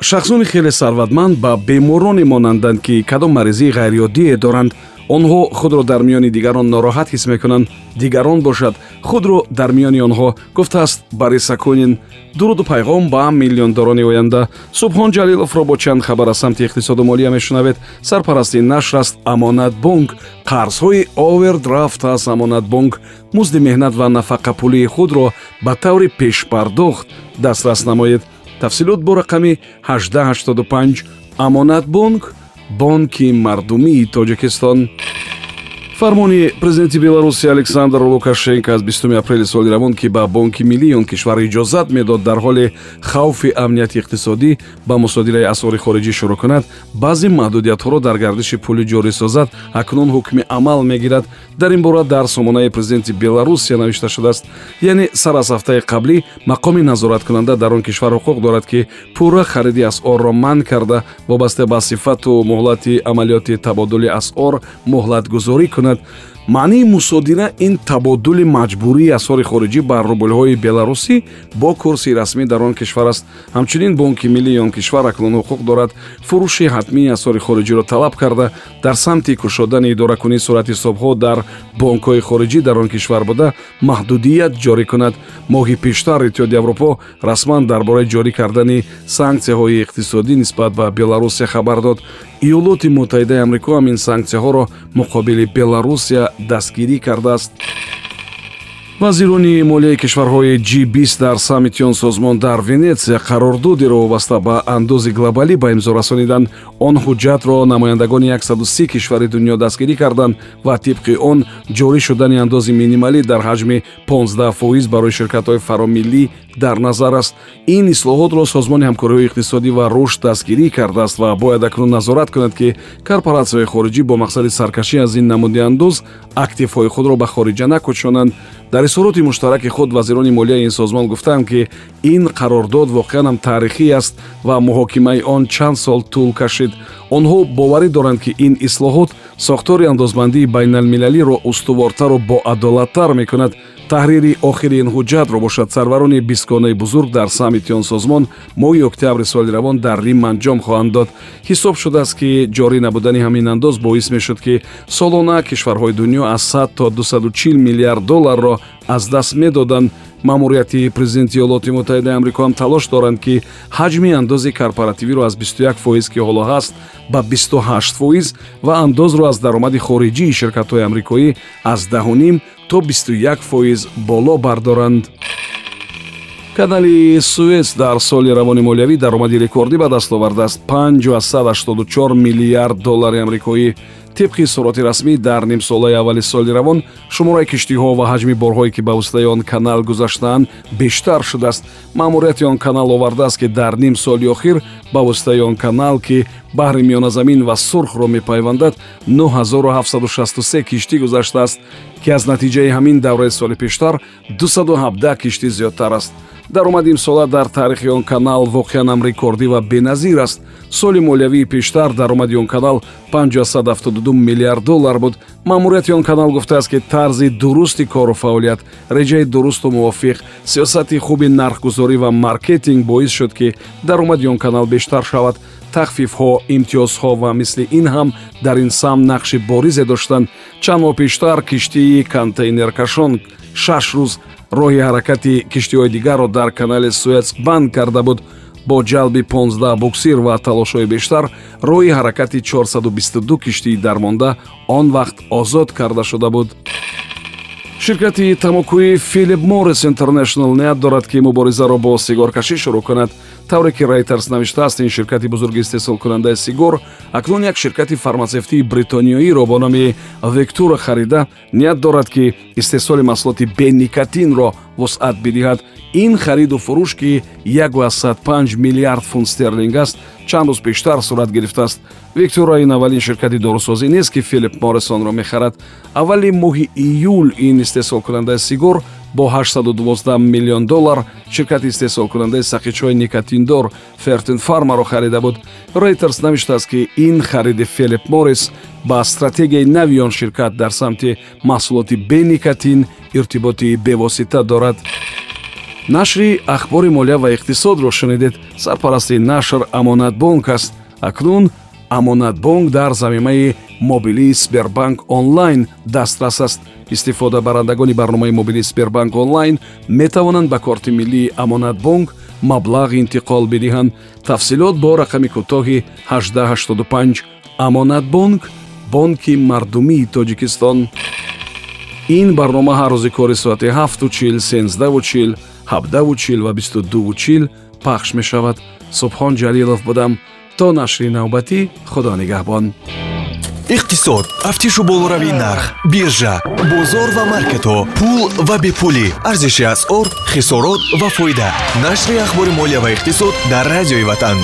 шахсони хеле сарватманд ба бемороне монанданд ки кадом маризии ғайриоддие доранд онҳо худро дар миёни дигарон нороҳат ҳис мекунанд. Дигарон бошад худро дар миёни онҳо гуфтааст бариса кунин дуруду пайғом ба миллиондорони оянда. Субҳон ҷалиловро бо чанд хабар аз самти иқтисоду молия мешунавед. Сарпарасти нашр аст амонатбонк қарзҳои овердрафт аз амонатбонк музди меҳнат ва нафақапулии худро ба таври пешпардохт дастрас намоед тафсилот бо рақами 1885 амонатбонк бонки мардумии тоҷикистон фармони президенти беларусия александр лукашенко аз 20 апрели соли равон ки ба бонки миллии он кишвар иҷозат медод дар ҳоли хавфи амнияти иқтисодӣ ба мусодираи асъори хориҷӣ шурӯъ кунад баъзе маҳдудиятҳоро дар гардиши пулӣ ҷорӣ созад акнун ҳукми амал мегирад. Дар ин бора дар сомонаи президенти беларусия навишта шудааст яъне сар аз ҳафтаи қаблӣ мақоми назораткунанда дар он кишвар ҳуқуқ дорад ки пурра хариди асъорро манъ карда вобаста ба сифату муҳлати амалиёти табодули асъор муҳлатгузорӣ кунад мекунад. Маънии мусодира ин табодули маҷбурии асъори хориҷӣ ба рублҳои беларусӣ бо курси расмӣ дар он кишвар аст. Ҳамчунин бонки миллии он кишвар акнун ҳуқуқ дорад фурӯши ҳатмии асъори хориҷиро талаб карда дар самти кушодани идоракунии сурати ҳисобҳо дар бонкҳои хориҷӣ дар он кишвар буда маҳдудият ҷорӣ кунад. Моҳи пештар иттиҳоди аврупо расман дар бораи ҷорӣ кардани санксияҳои иқтисодӣ нисбат ба беларусия хабар дод. Иёлоти муттаҳидаи амрико ҳам ин санксияҳоро муқобили беларусия дастгирӣ кардааст вазирони молияи кишварҳои g20 дар саммити он созмон дар венетсия қарордодеро вобаста ба андози глобалӣ ба имзо расониданд он ҳуҷҷатро намояндагони 130 кишвари дунё дастгирӣ карданд ва тибқи он ҷорӣ шудани андози минималӣ дар ҳаҷми 15 фоиз барои ширкатҳои фаромиллӣ дар назар аст. Ин ислоҳотро созмони ҳамкориҳои иқтисодӣ ва рушд дастгирӣ кардааст ва бояд акнун назорат кунад ки корпораtsияҳои хориҷӣ бо мақсади саркашӣ аз ин намуди андоз активҳои худро ба хориҷа накӯчонанд дар изҳороти муштараки худ вазирони молияи ин созмон гуфтанд ки ин қарордод воқеан ҳам таърихӣ аст ва муҳокимаи он чанд сол тӯл кашид. Онҳо боварӣ доранд ки ин ислоҳот сохтори андозбандии байналмилалиро устувортару боадолаттар мекунад таҳрири охири ин ҳуҷҷатро бошад сарварони бистгонаи бузург дар саммити он созмон моҳи октябри соли равон дар рим анҷом хоҳанд дод. Ҳисоб шудааст ки ҷорӣ набудани ҳамин андоз боис мешуд ки солона кишварҳои дунё аз 100 то 240 миллиард долларро аз даст медоданд. Маъмурияти президенти иёлоти муттаҳидаи амрико ҳам талош доранд ки ҳаҷми андози корпоративиро аз 21 фоиз ки ҳоло ҳаст ба 28 фоиз ва андозро аз даромади хориҷии ширкатҳои амрикоӣ аз даҳуним то 21 фоиз боло бардоранд. Канали суэц дар соли равони молиявӣ даромади рекордӣ ба даст овардааст 5184 миллиард доллари амрикоӣ тибқи суроти расмӣ дар нимсолаи аввали соли равон шумораи киштиҳо ва ҳаҷми борҳое ки ба воситаи он канал гузаштаанд бештар шудааст. маъмурияти он канал овардааст ки дар ним соли охир ба воситаи он канал ки баҳри миёназамин ва сурхро мепайвандад 9763 киштӣ гузаштааст ки аз натиҷаи ҳамин давраи соли пештар 217 киштӣ зиёдтар аст. даромади имсола дар таърихи он канал воқеанам рекордӣ ва беназир аст. соли молиявии пештар даромади он канал 572 миллиард доллар буд. Маъмурияти он канал гуфтааст ки тарзи дурусти кору фаъолият реҷаи дурусту мувофиқ сиёсати хуби нархгузорӣ ва маркетинг боис шуд ки даромади он канал бештар шавад. Тахфифҳо имтиёзҳо ва мисли ин ҳам дар ин сам нақши боризе доштанд. Чанд моҳ пештар киштии контейнеркашон шаш рӯз роҳи ҳаракати киштиҳои дигарро дар канали суэц банд карда буд бо ҷалби 15 буксир ва талошҳои бештар роҳи ҳаракати 422 киштии дармонда он вақт озод карда шуда буд. Ширкати тамокӯи филип моррис интернешнл ният дорад ки муборизаро бо сигоркашӣ шурӯъ кунад тавре ки рейтерс навиштааст ин ширкати бузурги истеҳсолкунандаи сигор акнун як ширкати фарматсевтии бритониёиро бо номи вектура харида ният дорад ки истеҳсоли маҳсулоти беникотинро вусъат бидиҳад. Ин хариду фурӯш ки 15 миллиард фунт стерлинг аст чанд рӯз пештар сурат гирифтааст виктора ин аввалин ширкати дорусозӣ нест ки филип моррисонро мехарад. Аввали моҳи июл ин истеҳсолкунандаи сигор бо 812 миллион доллар ширкати истеҳсолкунандаи сақичҳои никотиндор фертин фармаро харида буд. Рейтерс навиштааст ки ин хариди филип моррис ба стратегияи нави он ширкат дар самти маҳсулоти беникотин иртиботи бевосита дорад. Нашри ахбори молия ва иқтисодро шунидед. Сарпарасти нашр амонатбонк аст. Акнун амонатбонк дар замимаи мобилии сбербанк онлайн дастрас аст. Истифодабарандагони барномаи мобилии сбербанк онлайн метавонанд ба корти миллии амонатбонк маблағ интиқол бидиҳанд. Тафсилот бо рақами кӯтоҳи 1885 амонатбонк бонки мардумии тоҷикистон. Ин барнома ҳар рӯзи кори соати 7чил 1сенздаучил 17чил ва 22чил пахш мешавад. Субҳон ҷалилов будам то нашри навбатӣ худо нигаҳбон. Иқтисод. Тафтишу болоравии нарх биржа бозор ва маркетҳо пул ва бепулӣ. Арзиши асъор хисорот ва фоида. Нашри ахбори молия ва иқтисод дар радиои ватан